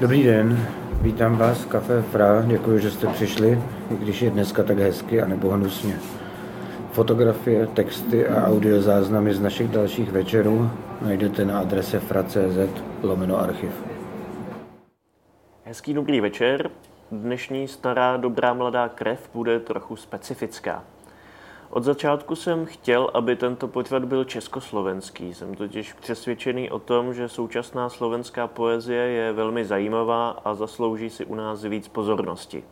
Dobrý den, vítám vás v Café Fra, děkuji, že jste přišli, i když je dneska tak hezky a nebo hnusně. Fotografie, texty a audiozáznamy z našich dalších večerů najdete na adrese fra.cz lomeno archiv. Hezký dobrý večer. Dnešní stará dobrá mladá krev bude trochu specifická. Od začátku jsem chtěl, aby tento pořad byl československý. Jsem totiž přesvědčený o tom, že současná slovenská poezie je velmi zajímavá a zaslouží si u nás víc pozornosti.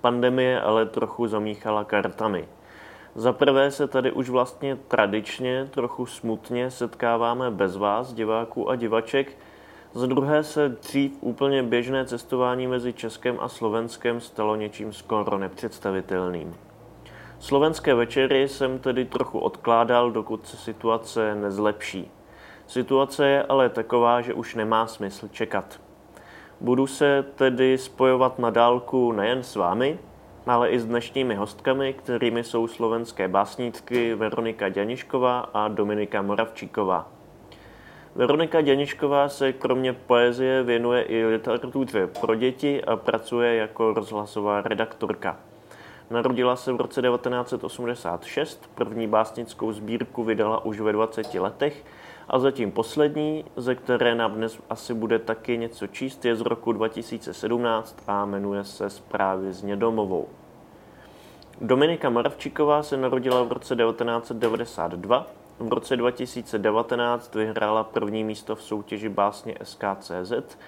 Pandemie ale trochu zamíchala kartami. Za prvé se tady už vlastně tradičně, trochu smutně setkáváme bez vás, diváků a divaček. Za druhé se dřív úplně běžné cestování mezi Českem a Slovenskem stalo něčím skoro nepředstavitelným. Slovenské večery jsem tedy trochu odkládal, dokud se situace nezlepší. Situace je ale taková, že už nemá smysl čekat. Budu se tedy spojovat na dálku nejen s vámi, ale i s dnešními hostkami, kterými jsou slovenské básníčky Veronika Děnišková a Dominika Moravčíková. Veronika Děnišková se kromě poezie věnuje i literatuře pro děti a pracuje jako rozhlasová redaktorka. Narodila se v roce 1986, první básnickou sbírku vydala už ve 20 letech a zatím poslední, ze které nám dnes asi bude taky něco číst, je z roku 2017 a jmenuje se Zprávy s Nědomovou. Dominika Moravčíková se narodila v roce 1992. V roce 2019 vyhrála první místo v soutěži básně SKCZ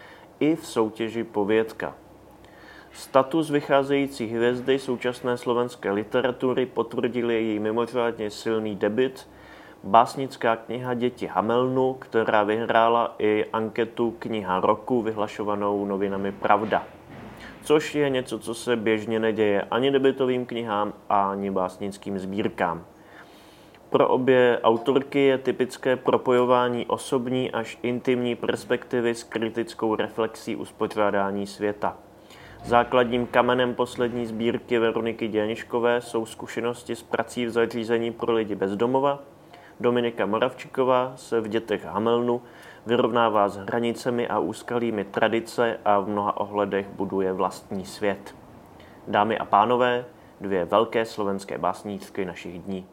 i v soutěži Povědka. Status vycházející hvězdy současné slovenské literatury potvrdil její mimořádně silný debit, básnická kniha Děti Hamelnu, která vyhrála i anketu Kniha roku vyhlašovanou novinami Pravda. Což je něco, co se běžně neděje ani debitovým knihám, ani básnickým sbírkám. Pro obě autorky je typické propojování osobní až intimní perspektivy s kritickou reflexí uspořádání světa. Základním kamenem poslední sbírky Veroniky Děniškové jsou zkušenosti s prací v zařízení pro lidi bez domova. Dominika Moravčíková se v dětech Hamelnu vyrovnává s hranicemi a úskalými tradice a v mnoha ohledech buduje vlastní svět. Dámy a pánové, dvě velké slovenské básníčky našich dní.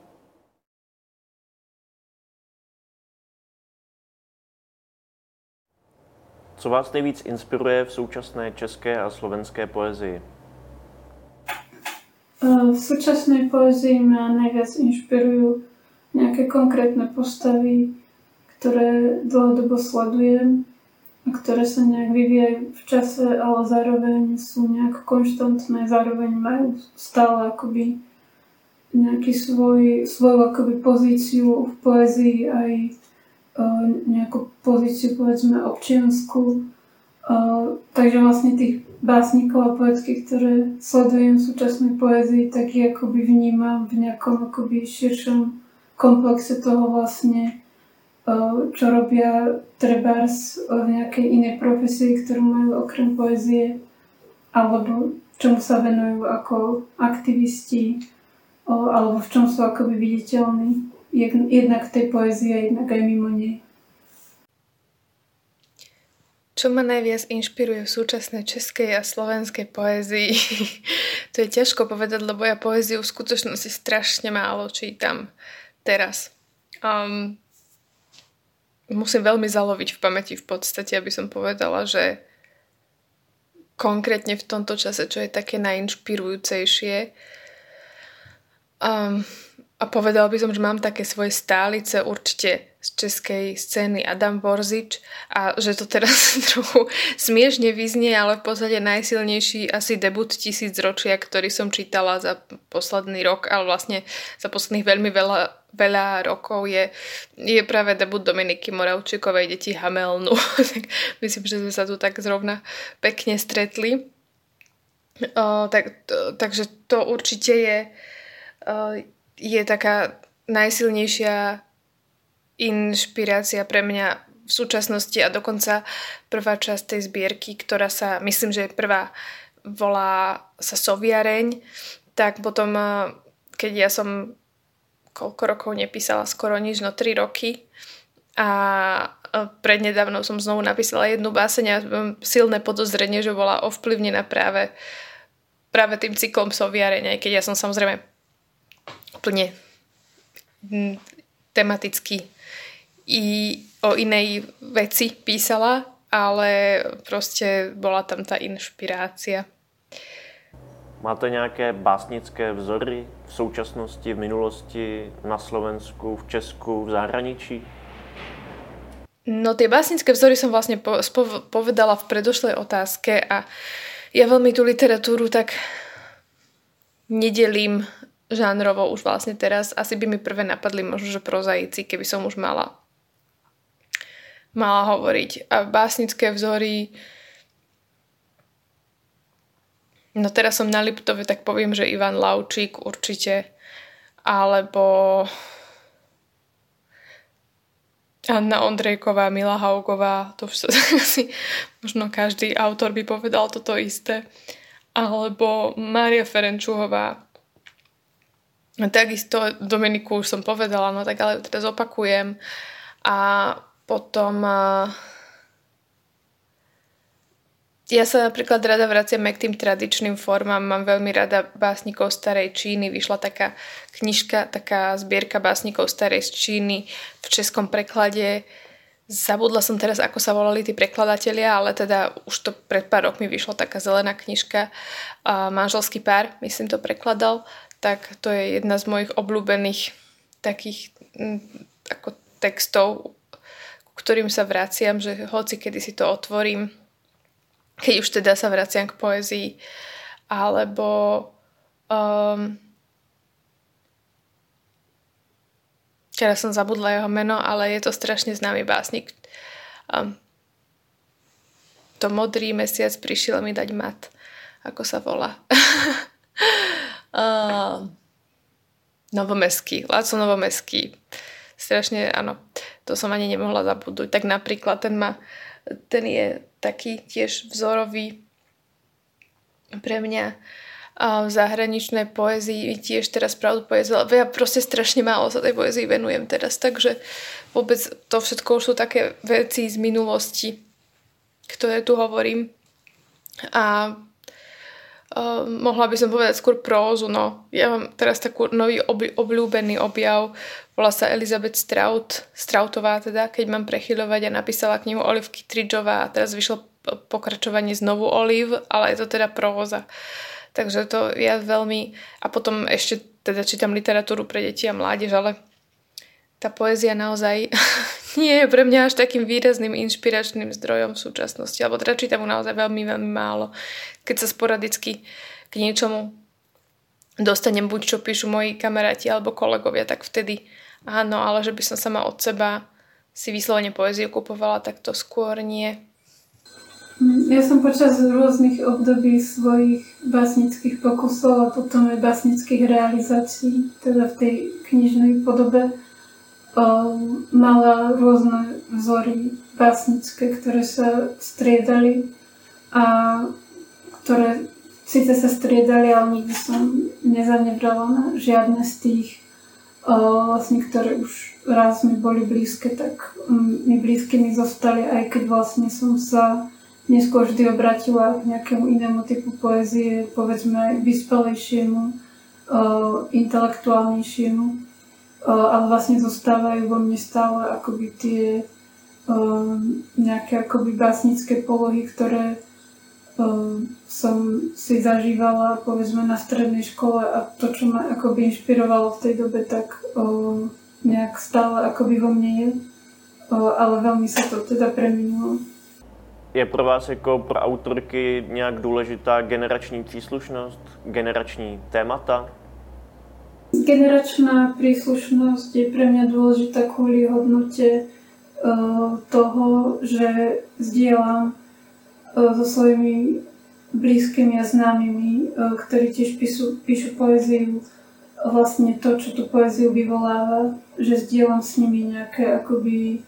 Co vás nejvíc inspiruje v současné české a slovenské poezii? V súčasnej poezii ma najviac inšpirujú nejaké konkrétne postavy, ktoré dlhodobo sledujem a ktoré sa nejak vyvíjajú v čase, ale zároveň sú nejak konštantné, zároveň majú stále akoby nejaký svoj, svoju akoby pozíciu v poezii aj nejakú pozíciu povedzme občiansku. Takže vlastne tých básnikov a poetky, ktoré sledujem v súčasnej poezii, tak ich akoby vnímam v nejakom akoby širšom komplexe toho vlastne, čo robia trebárs v nejakej inej profesii, ktorú majú okrem poezie, alebo čomu sa venujú ako aktivisti, alebo v čom sú akoby viditeľní jednak v tej poezii a jednak aj mimo nej. Čo ma najviac inšpiruje v súčasnej českej a slovenskej poézii? to je ťažko povedať, lebo ja poéziu v skutočnosti strašne málo čítam teraz. Um, musím veľmi zaloviť v pamäti v podstate, aby som povedala, že konkrétne v tomto čase, čo je také najinšpirujúcejšie, um, a povedal by som, že mám také svoje stálice určite z českej scény Adam Borzič a že to teraz trochu smiešne vyznie, ale v podstate najsilnejší asi debut tisíc ročia, ktorý som čítala za posledný rok, ale vlastne za posledných veľmi veľa, veľa rokov je, je práve debut Dominiky Moravčíkovej Deti Hamelnu. Myslím, že sme sa tu tak zrovna pekne stretli. O, tak, to, takže to určite je o, je taká najsilnejšia inšpirácia pre mňa v súčasnosti a dokonca prvá časť tej zbierky, ktorá sa, myslím, že prvá volá sa Soviareň, tak potom, eh, keď ja som koľko rokov nepísala, skoro nič, no 3 roky a prednedávno som znovu napísala jednu báseň a mám silné podozrenie, že bola ovplyvnená práve, práve tým cyklom soviareň, aj keď ja som samozrejme úplne mm, tematicky i o inej veci písala, ale proste bola tam tá inšpirácia. Máte nějaké básnické vzory v současnosti, v minulosti, na Slovensku, v Česku, v zahraničí? No tie básnické vzory som vlastne povedala v predošlej otázke a ja veľmi tú literatúru tak nedelím žánrovo už vlastne teraz. Asi by mi prvé napadli možno, že prozaici, keby som už mala mala hovoriť. A básnické vzory No teraz som na Liptove, tak poviem, že Ivan Laučík určite, alebo Anna Ondrejková, Mila Haugová, to už asi možno každý autor by povedal toto isté. Alebo Mária Ferenčuhová. Takisto Dominiku už som povedala, no tak ale teda zopakujem. A potom ja sa napríklad rada vraciam aj k tým tradičným formám. Mám veľmi rada básnikov starej Číny. Vyšla taká knižka, taká zbierka básnikov starej Číny v českom preklade. Zabudla som teraz, ako sa volali tí prekladatelia, ale teda už to pred pár rokmi vyšla taká zelená knižka. Manželský pár, myslím, to prekladal. Tak to je jedna z mojich obľúbených takých m, ako textov, k ktorým sa vraciam, že hoci kedy si to otvorím, keď už teda sa vraciam k poezii, alebo um, teraz som zabudla jeho meno, ale je to strašne známy básnik. Um, to modrý mesiac prišiel mi dať mat. Ako sa volá? um, novomeský. Láco Novomeský. Strašne, áno. To som ani nemohla zabudnúť. Tak napríklad ten má ten je taký tiež vzorový pre mňa v zahraničnej poezii tiež teraz pravdu poezia, ja proste strašne málo sa tej poezii venujem teraz, takže vôbec to všetko už sú také veci z minulosti, ktoré tu hovorím. A Uh, mohla by som povedať skôr prózu, no. Ja mám teraz takú nový ob- obľúbený objav, volá sa Elizabeth Straut, Strautová teda, keď mám prechyľovať a napísala knihu Olivky Tridžová a teraz vyšlo pokračovanie znovu Oliv, ale je to teda próza. Takže to ja veľmi... A potom ešte teda čítam literatúru pre deti a mládež, ale tá poézia naozaj nie je pre mňa až takým výrazným inšpiračným zdrojom v súčasnosti, alebo teda čítam naozaj veľmi, veľmi málo. Keď sa sporadicky k niečomu dostanem buď čo píšu moji kamaráti alebo kolegovia, tak vtedy áno, ale že by som sama od seba si vyslovene poéziu kupovala, tak to skôr nie. Ja som počas rôznych období svojich básnických pokusov a potom aj básnických realizácií, teda v tej knižnej podobe, mala rôzne vzory básnické, ktoré sa striedali a ktoré síce sa striedali, ale nikdy som nezanebrala na žiadne z tých, ehm, vlastne, ktoré už raz mi boli blízke, tak mm, mi blízkymi zostali, aj keď vlastne som sa neskôr vždy obratila k nejakému inému typu poézie, povedzme vyspelejšiemu, ehm, intelektuálnejšiemu ale vlastne zostávajú vo mne stále akoby tie um, nejaké akoby básnické polohy, ktoré um, som si zažívala povedzme na strednej škole a to, čo ma akoby inšpirovalo v tej dobe, tak um, nejak stále akoby vo mne je, um, ale veľmi sa to teda premenilo. Je pro vás jako pro autorky nějak důležitá generační příslušnost, generační témata? Generačná príslušnosť je pre mňa dôležitá kvôli hodnote uh, toho, že zdieľam uh, so svojimi blízkymi a známymi, uh, ktorí tiež píšu, píšu poéziu, vlastne to, čo tú poéziu vyvoláva, že zdieľam s nimi nejaké akoby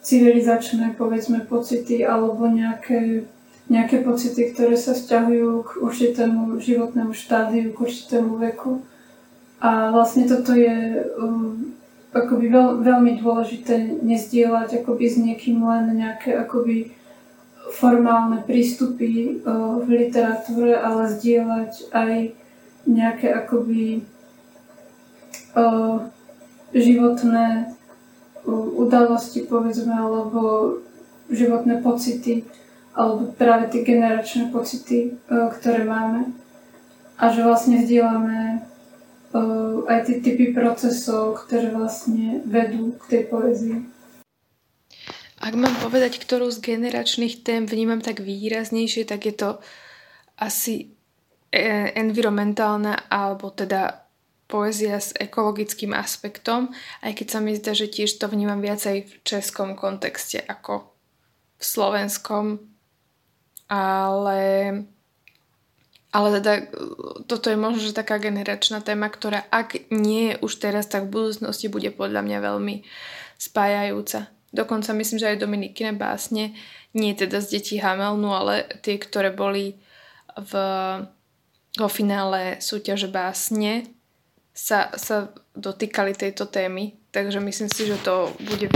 civilizačné, povedzme, pocity alebo nejaké, nejaké pocity, ktoré sa vzťahujú k určitému životnému štádiu, k určitému veku. A vlastne toto je um, akoby veľ, veľmi dôležité nezdieľať akoby s niekým len nejaké akoby formálne prístupy uh, v literatúre, ale zdieľať aj nejaké akoby uh, životné uh, udalosti, povedzme, alebo životné pocity, alebo práve tie generačné pocity, uh, ktoré máme. A že vlastne zdieľame aj tie typy procesov, ktoré vlastne vedú k tej poezii. Ak mám povedať, ktorú z generačných tém vnímam tak výraznejšie, tak je to asi e, environmentálna alebo teda poézia s ekologickým aspektom, aj keď sa mi zdá, že tiež to vnímam viacej v českom kontexte ako v slovenskom. Ale, ale teda toto je možno, že taká generačná téma, ktorá ak nie už teraz, tak v budúcnosti bude podľa mňa veľmi spájajúca. Dokonca myslím, že aj Dominikine básne, nie teda z detí Hamelnu, ale tie, ktoré boli v, vo finále súťaže básne, sa, sa dotýkali tejto témy. Takže myslím si, že to bude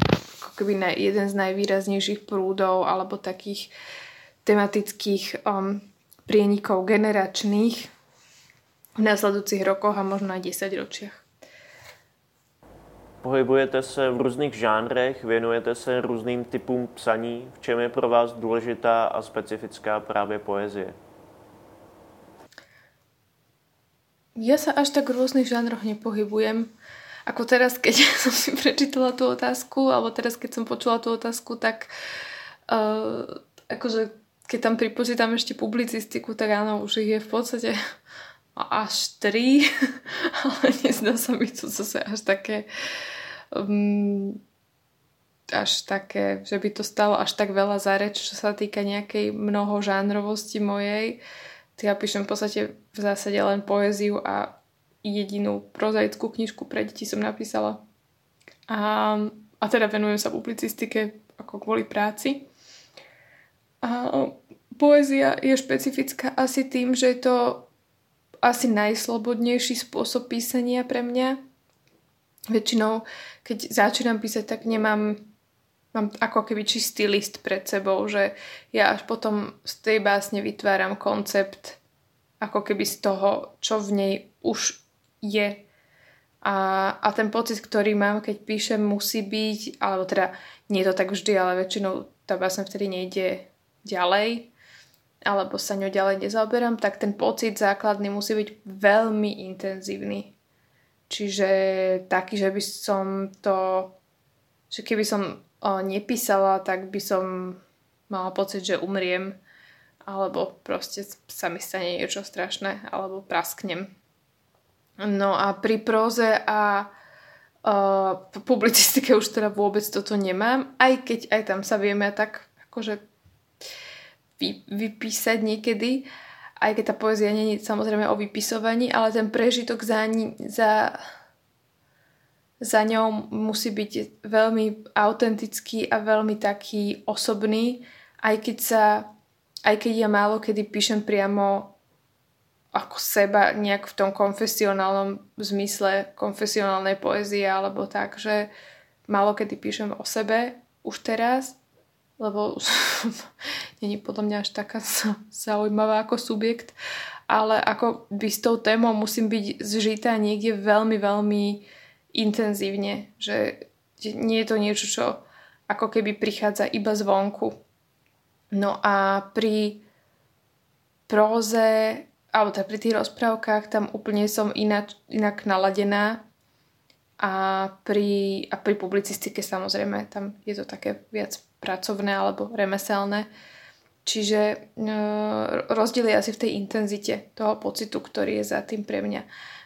keby jeden z najvýraznejších prúdov alebo takých tematických um, prienikov generačných v následujúcich rokoch a možno aj 10 ročiach. Pohybujete se v různých žánrech, věnujete se různým typům psaní. V čem je pro vás důležitá a specifická právě poezie? Ja sa až tak v rôznych žánroch nepohybujem. Ako teraz, keď som si prečítala tú otázku, alebo teraz, keď som počula tú otázku, tak uh, akože keď tam pripočítam ešte publicistiku, tak áno, už ich je v podstate až tri, ale nezdá sa mi to zase až také um, až také, že by to stalo až tak veľa za reč, čo sa týka nejakej mnohožánrovosti mojej. Ja píšem v podstate v zásade len poéziu a jedinú prozaickú knižku pre deti som napísala. A, a teda venujem sa publicistike ako kvôli práci. A poézia je špecifická asi tým, že je to asi najslobodnejší spôsob písania pre mňa. Väčšinou, keď začínam písať, tak nemám mám ako keby čistý list pred sebou, že ja až potom z tej básne vytváram koncept ako keby z toho, čo v nej už je. A, a ten pocit, ktorý mám, keď píšem, musí byť, alebo teda nie je to tak vždy, ale väčšinou tá básna vtedy nejde ďalej alebo sa ňou ďalej nezaoberám, tak ten pocit základný musí byť veľmi intenzívny. Čiže taký, že by som to, že keby som o, nepísala, tak by som mala pocit, že umriem alebo proste sa mi stane niečo strašné alebo prasknem. No a pri próze a uh, publicistike už teda vôbec toto nemám, aj keď aj tam sa vieme tak akože vy, vypísať niekedy, aj keď tá poézia nie je samozrejme o vypisovaní, ale ten prežitok za, za, za ňou musí byť veľmi autentický a veľmi taký osobný, aj keď sa aj keď ja málo kedy píšem priamo ako seba nejak v tom konfesionálnom zmysle konfesionálnej poézie alebo tak, že málo kedy píšem o sebe už teraz, lebo není podľa mňa až taká zaujímavá ako subjekt, ale ako by s tou témou musím byť zžitá niekde veľmi, veľmi intenzívne, že, nie je to niečo, čo ako keby prichádza iba zvonku. No a pri próze, alebo teda pri tých rozprávkach, tam úplne som inak, inak naladená a pri, a pri publicistike samozrejme, tam je to také viac pracovné alebo remeselné. Čiže e, rozdiel je asi v tej intenzite toho pocitu, ktorý je za tým pre mňa.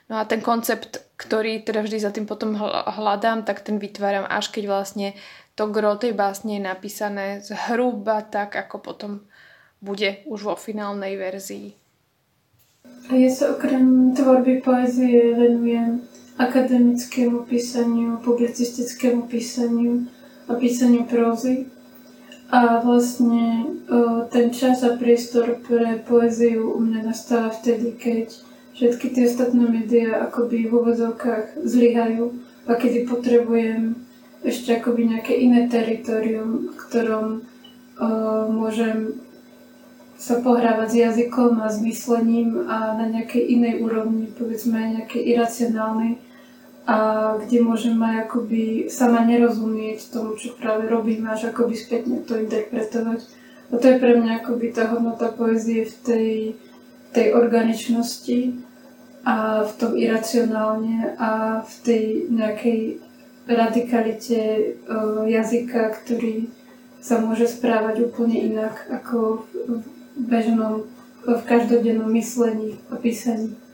No a ten koncept, ktorý teda vždy za tým potom hľadám, tak ten vytváram až keď vlastne to gro tej básne je napísané zhruba tak, ako potom bude už vo finálnej verzii. A ja sa okrem tvorby poezie venujem akademickému písaniu, publicistickému písaniu a písaniu prózy. A vlastne o, ten čas a priestor pre poéziu u mňa nastáva vtedy, keď všetky tie ostatné médiá akoby v úvodzovkách zlyhajú, a kedy potrebujem ešte akoby nejaké iné teritorium, v ktorom uh, môžem sa pohrávať s jazykom a s myslením a na nejakej inej úrovni, povedzme nejakej iracionálnej, a kde môžem aj akoby sama nerozumieť tomu, čo práve robím, až akoby spätne to interpretovať. A to je pre mňa akoby tá hodnota poezie v tej, tej organičnosti a v tom iracionálne a v tej nejakej radikalite uh, jazyka, ktorý sa môže správať úplne inak ako v bežnom, v každodennom myslení a písaní.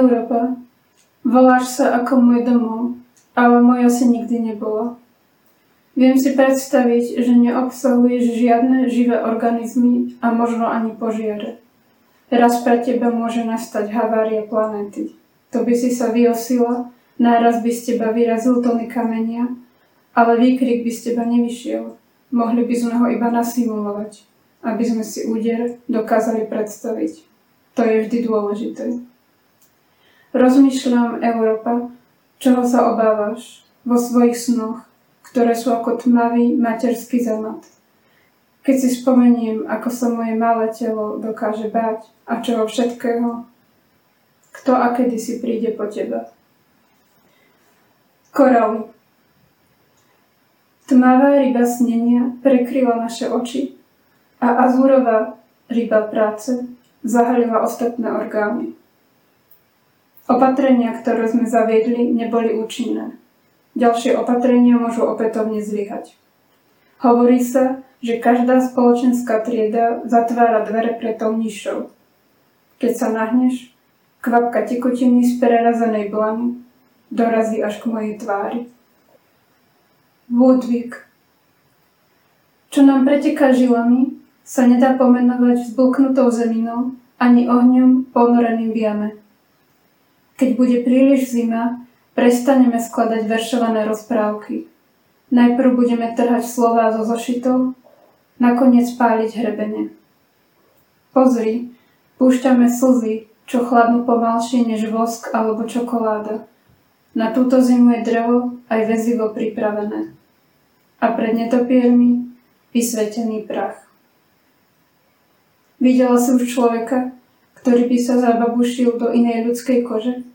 Európa. Voláš sa ako môj domov, ale moja si nikdy nebola. Viem si predstaviť, že neobsahuješ žiadne živé organizmy a možno ani požiare. Raz pre teba môže nastať havária planéty. To by si sa vyosila, náraz by z teba vyrazil tony kamenia, ale výkrik by z teba nevyšiel. Mohli by sme ho iba nasimulovať, aby sme si úder dokázali predstaviť. To je vždy dôležité. Rozmýšľam, Európa, čoho sa obávaš vo svojich snoch, ktoré sú ako tmavý materský zamat. Keď si spomeniem, ako sa moje malé telo dokáže báť a čoho všetkého, kto a kedy si príde po teba. Koraly. Tmavá ryba snenia prekryla naše oči a azúrová ryba práce zahalila ostatné orgány. Opatrenia, ktoré sme zaviedli, neboli účinné. Ďalšie opatrenia môžu opätovne zlyhať. Hovorí sa, že každá spoločenská trieda zatvára dvere pre tou nižšou. Keď sa nahneš, kvapka tekutiny z prerazenej blany dorazí až k mojej tvári. Woodwick Čo nám preteká žilami, sa nedá pomenovať vzbulknutou zeminou ani ohňom ponoreným v jame. Keď bude príliš zima, Prestaneme skladať veršované rozprávky. Najprv budeme trhať slová zo zošitov, nakoniec páliť hrebene. Pozri, púšťame slzy, čo chladnú pomalšie než vosk alebo čokoláda. Na túto zimu je drevo aj väzivo pripravené. A pred netopiermi vysvetený prach. Videla si už človeka, ktorý by sa zababušil do inej ľudskej kože?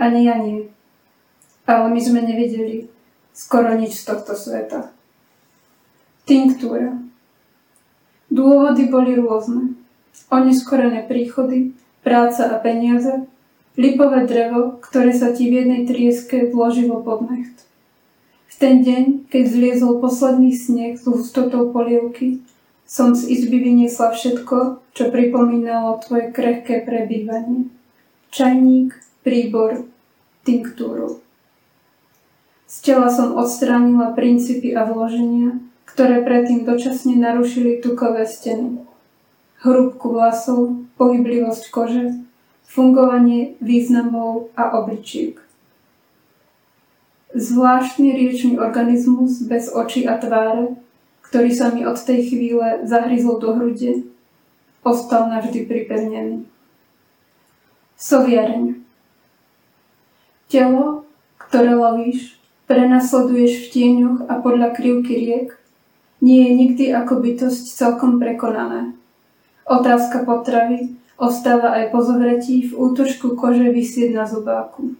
Ani ja nie. Ale my sme nevideli skoro nič z tohto sveta. Tinktúra. Dôvody boli rôzne. Oneskorené príchody, práca a peniaze, lipové drevo, ktoré sa ti v jednej trieske vložilo pod necht. V ten deň, keď zliezol posledný sneh s hustotou polievky, som z izby vyniesla všetko, čo pripomínalo tvoje krehké prebývanie. Čajník, príbor, tinktúru. Z tela som odstránila princípy a vloženia, ktoré predtým dočasne narušili tukové steny. Hrúbku vlasov, pohyblivosť kože, fungovanie významov a obličiek. Zvláštny riečný organizmus bez očí a tváre, ktorý sa mi od tej chvíle zahryzol do hrude, ostal navždy pripevnený. Soviareň. Telo, ktoré lovíš, prenasleduješ v tieňoch a podľa krivky riek, nie je nikdy ako bytosť celkom prekonané. Otázka potravy ostáva aj po zovretí v útočku kože vysieť na zubáku.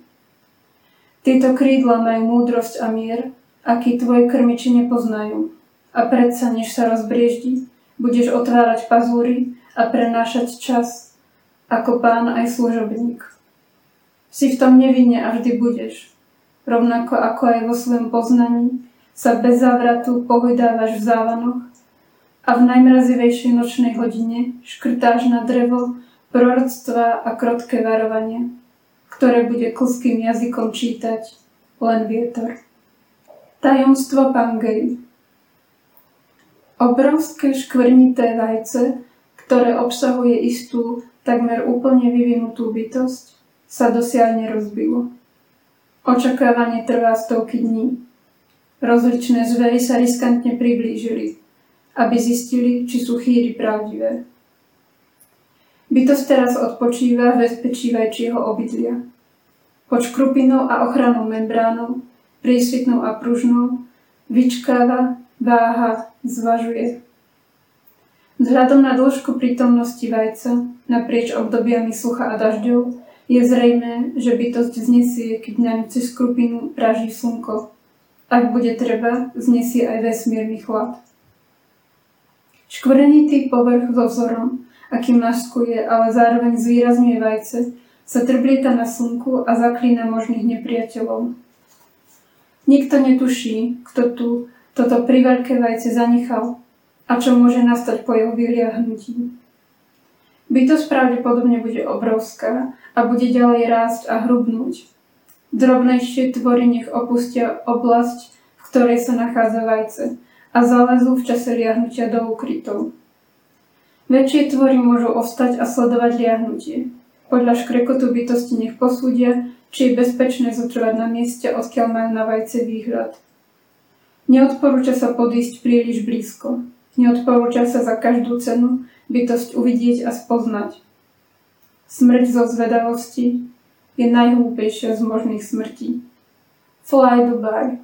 Tieto krídla majú múdrosť a mier, aký tvoje krmiči nepoznajú. A predsa, než sa rozbrieždi, budeš otvárať pazúry a prenášať čas, ako pán aj služobník. Si v tom nevinne a vždy budeš. Rovnako ako aj vo svojom poznaní sa bez závratu pohydávaš v závanoch a v najmrazivejšej nočnej hodine škrtáš na drevo proroctva a krotké varovanie, ktoré bude kluským jazykom čítať len vietor. Tajomstvo Pangei Obrovské škvrnité vajce, ktoré obsahuje istú, takmer úplne vyvinutú bytosť, sa dosiaľ nerozbilo. Očakávanie trvá stovky dní. Rozličné zvery sa riskantne priblížili, aby zistili, či sú chýry pravdivé. Bytosť teraz odpočíva v bezpečí vajčieho obydlia. Pod škrupinou a ochranou membránou, prísvitnou a pružnou, vyčkáva, váha, zvažuje. Vzhľadom na dĺžku prítomnosti vajca naprieč obdobiami sucha a dažďov je zrejme, že bytosť znesie, keď na cez skrupinu praží slnko. Ak bude treba, znesie aj vesmírny chlad. Škvrnitý povrch so vzorom, aký maskuje, ale zároveň zvýrazňuje vajce, sa trblieta na slnku a zaklína možných nepriateľov. Nikto netuší, kto tu toto priveľké vajce zanechal a čo môže nastať po jeho vyliahnutí. Bytosť pravdepodobne bude obrovská a bude ďalej rásť a hrubnúť. Drobnejšie tvory nech opustia oblasť, v ktorej sa nachádza vajce a zalezú v čase liahnutia do ukrytov. Väčšie tvory môžu ostať a sledovať liahnutie. Podľa škrekotu bytosti nech posúdia, či je bezpečné zotrvať na mieste, odkiaľ majú na vajce výhľad. Neodporúča sa podísť príliš blízko. Neodporúča sa za každú cenu bytosť uvidieť a spoznať. Smrť zo zvedavosti je najhlúpejšia z možných smrtí. Fly Dubai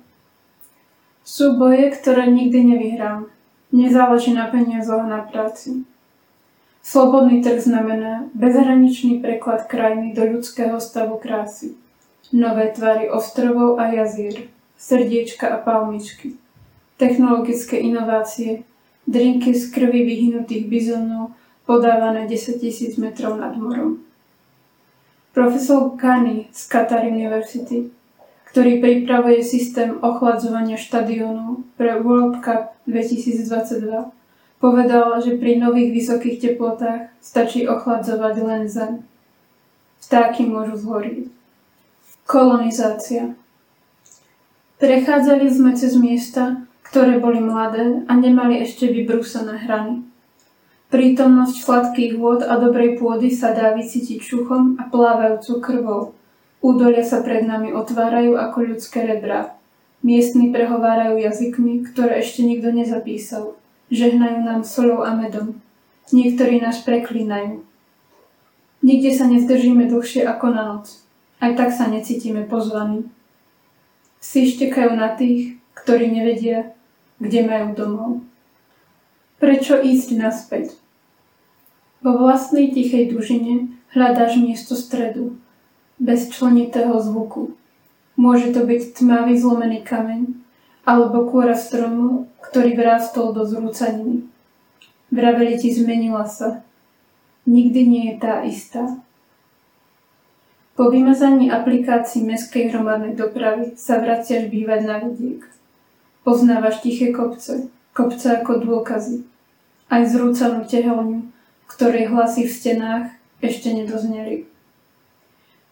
sú boje, ktoré nikdy nevyhrám. Nezáleží na peniazoch na práci. Slobodný trh znamená bezhraničný preklad krajiny do ľudského stavu krásy. Nové tvary ostrovov a jazír, srdiečka a palmičky. Technologické inovácie, drinky z krvi vyhnutých bizonov podávané 10 tisíc metrov nad morom. Profesor Kani z Qatar University ktorý pripravuje systém ochladzovania štadiónov pre World Cup 2022, povedal, že pri nových vysokých teplotách stačí ochladzovať len zem. Vtáky môžu zhoriť. Kolonizácia Prechádzali sme cez miesta, ktoré boli mladé a nemali ešte vybrúsené hrany. Prítomnosť sladkých vôd a dobrej pôdy sa dá vycítiť šuchom a plávajúcu krvou, Údolia sa pred nami otvárajú ako ľudské rebra. Miestni prehovárajú jazykmi, ktoré ešte nikto nezapísal. Žehnajú nám solou a medom. Niektorí nás preklínajú. Nikde sa nezdržíme dlhšie ako na noc. Aj tak sa necítime pozvaní. Psi štekajú na tých, ktorí nevedia, kde majú domov. Prečo ísť naspäť? Vo vlastnej tichej dužine hľadáš miesto stredu, bez členitého zvuku. Môže to byť tmavý zlomený kameň alebo kôra stromu, ktorý vrástol do zrúcaniny. Vraveli ti zmenila sa. Nikdy nie je tá istá. Po vymazaní aplikácií mestskej hromadnej dopravy sa vraciaš bývať na vidiek. Poznávaš tiché kopce, kopce ako dôkazy. Aj zrúcanú tehelňu, ktorej hlasy v stenách ešte nedozneli.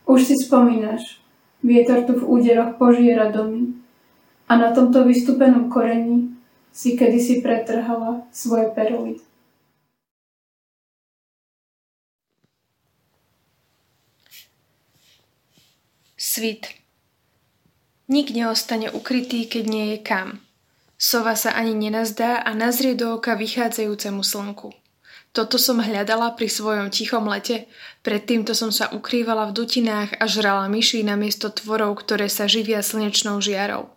Už si spomínaš, vietor tu v úderoch požiera domy a na tomto vystúpenom koreni si kedysi pretrhala svoje perly. Svit. Nik neostane ukrytý, keď nie je kam. Sova sa ani nenazdá a nazrie do oka vychádzajúcemu slnku. Toto som hľadala pri svojom tichom lete, predtýmto som sa ukrývala v dutinách a žrala myší na miesto tvorov, ktoré sa živia slnečnou žiarou.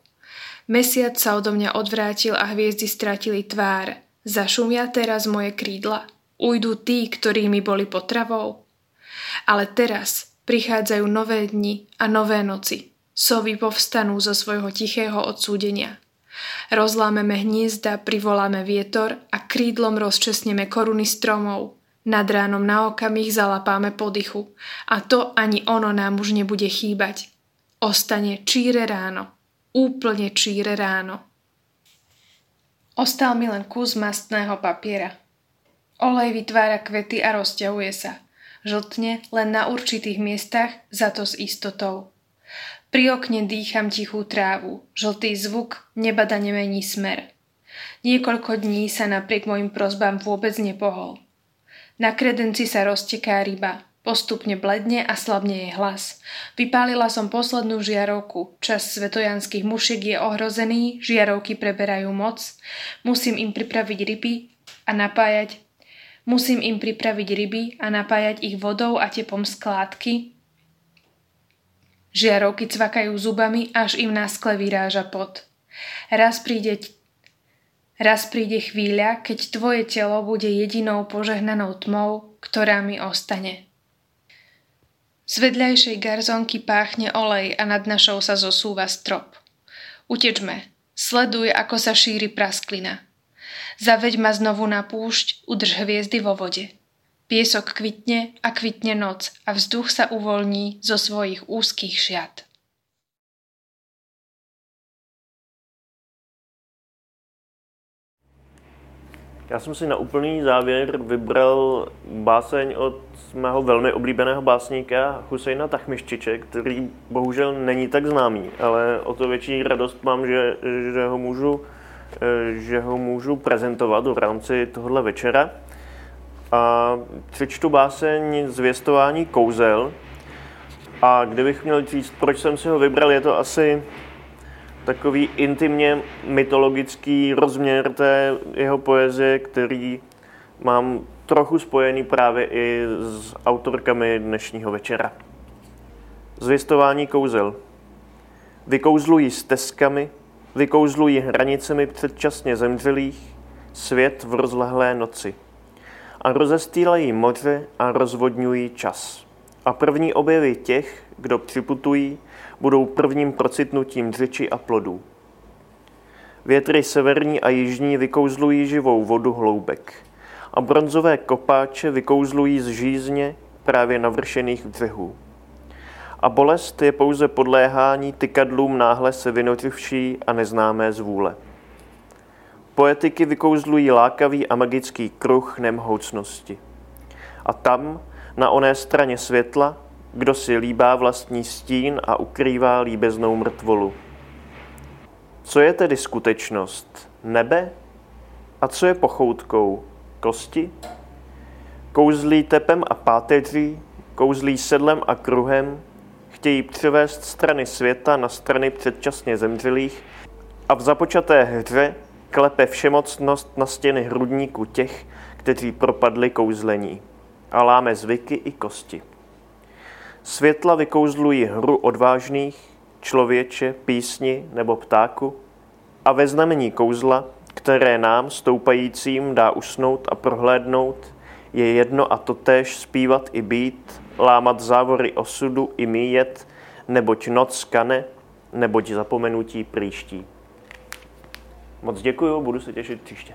Mesiac sa odo mňa odvrátil a hviezdy stratili tvár. Zašumia teraz moje krídla. Ujdu tí, ktorí mi boli potravou. Ale teraz prichádzajú nové dni a nové noci. Sovy povstanú zo svojho tichého odsúdenia. Rozlámeme hniezda, privoláme vietor a krídlom rozčesneme koruny stromov. Nad ránom na okamih zalapáme podychu a to ani ono nám už nebude chýbať. Ostane číre ráno. Úplne číre ráno. Ostal mi len kus mastného papiera. Olej vytvára kvety a rozťahuje sa. Žltne len na určitých miestach, za to s istotou. Pri okne dýcham tichú trávu, žltý zvuk nebada nemení smer. Niekoľko dní sa napriek mojim prozbám vôbec nepohol. Na kredenci sa rozteká ryba, Postupne bledne a slabne jej hlas. Vypálila som poslednú žiarovku. Čas svetojanských mušiek je ohrozený, žiarovky preberajú moc. Musím im pripraviť ryby a napájať Musím im pripraviť ryby a napájať ich vodou a tepom skládky. Žiarovky cvakajú zubami, až im na skle vyráža pot. Raz príde, raz príde chvíľa, keď tvoje telo bude jedinou požehnanou tmou, ktorá mi ostane. Z vedľajšej garzonky páchne olej a nad našou sa zosúva strop. Utečme, sleduj, ako sa šíri prasklina. Zaveď ma znovu na púšť, udrž hviezdy vo vode. Piesok kvitne a kvitne noc a vzduch sa uvoľní zo svojich úzkých šiat. Já jsem si na úplný závěr vybral báseň od mého velmi oblíbeného básníka Husejna Tachmiščiče, který bohužel není tak známý, ale o to větší radost mám, že, že, ho, můžu, že ho můžu prezentovat v rámci tohohle večera. A přečtu báseň Zvěstování kouzel. A kdybych měl říct, proč jsem si ho vybral, je to asi takový intimně mytologický rozměr té jeho poezie, který mám trochu spojený právě i s autorkami dnešního večera. Zvěstování kouzel. Vykouzlují stezkami, vykouzlují hranicemi předčasně zemřelých, svět v rozlehlé noci. A rozestýlají moře a rozvodňují čas. A první objevy těch, kdo připutují, budou prvním procitnutím řeči a plodů. Větry severní a jižní vykouzlují živou vodu hloubek a bronzové kopáče vykouzlují z žízně právě navršených břehů. A bolest je pouze podléhání tykadlům náhle se vynořivší a neznámé zvůle. Poetiky vykouzlují lákavý a magický kruh nemhoucnosti. A tam, na oné straně světla, kdo si líbá vlastní stín a ukrývá líbeznou mrtvolu. Co je tedy skutečnost? Nebe? A co je pochoutkou? Kosti? Kouzlí tepem a páteří, kouzlí sedlem a kruhem, chtějí převést strany světa na strany předčasně zemřelých a v započaté hře klepe všemocnost na stěny hrudníku těch, kteří propadli kouzlení a láme zvyky i kosti. Světla vykouzlují hru odvážných, člověče, písni nebo ptáku a ve znamení kouzla, které nám, stoupajícím, dá usnout a prohlédnout, je jedno a totéž zpívat i být, lámat závory osudu i míjet, neboť noc skane, neboť zapomenutí příští. Moc děkuju, budu se těšit příště.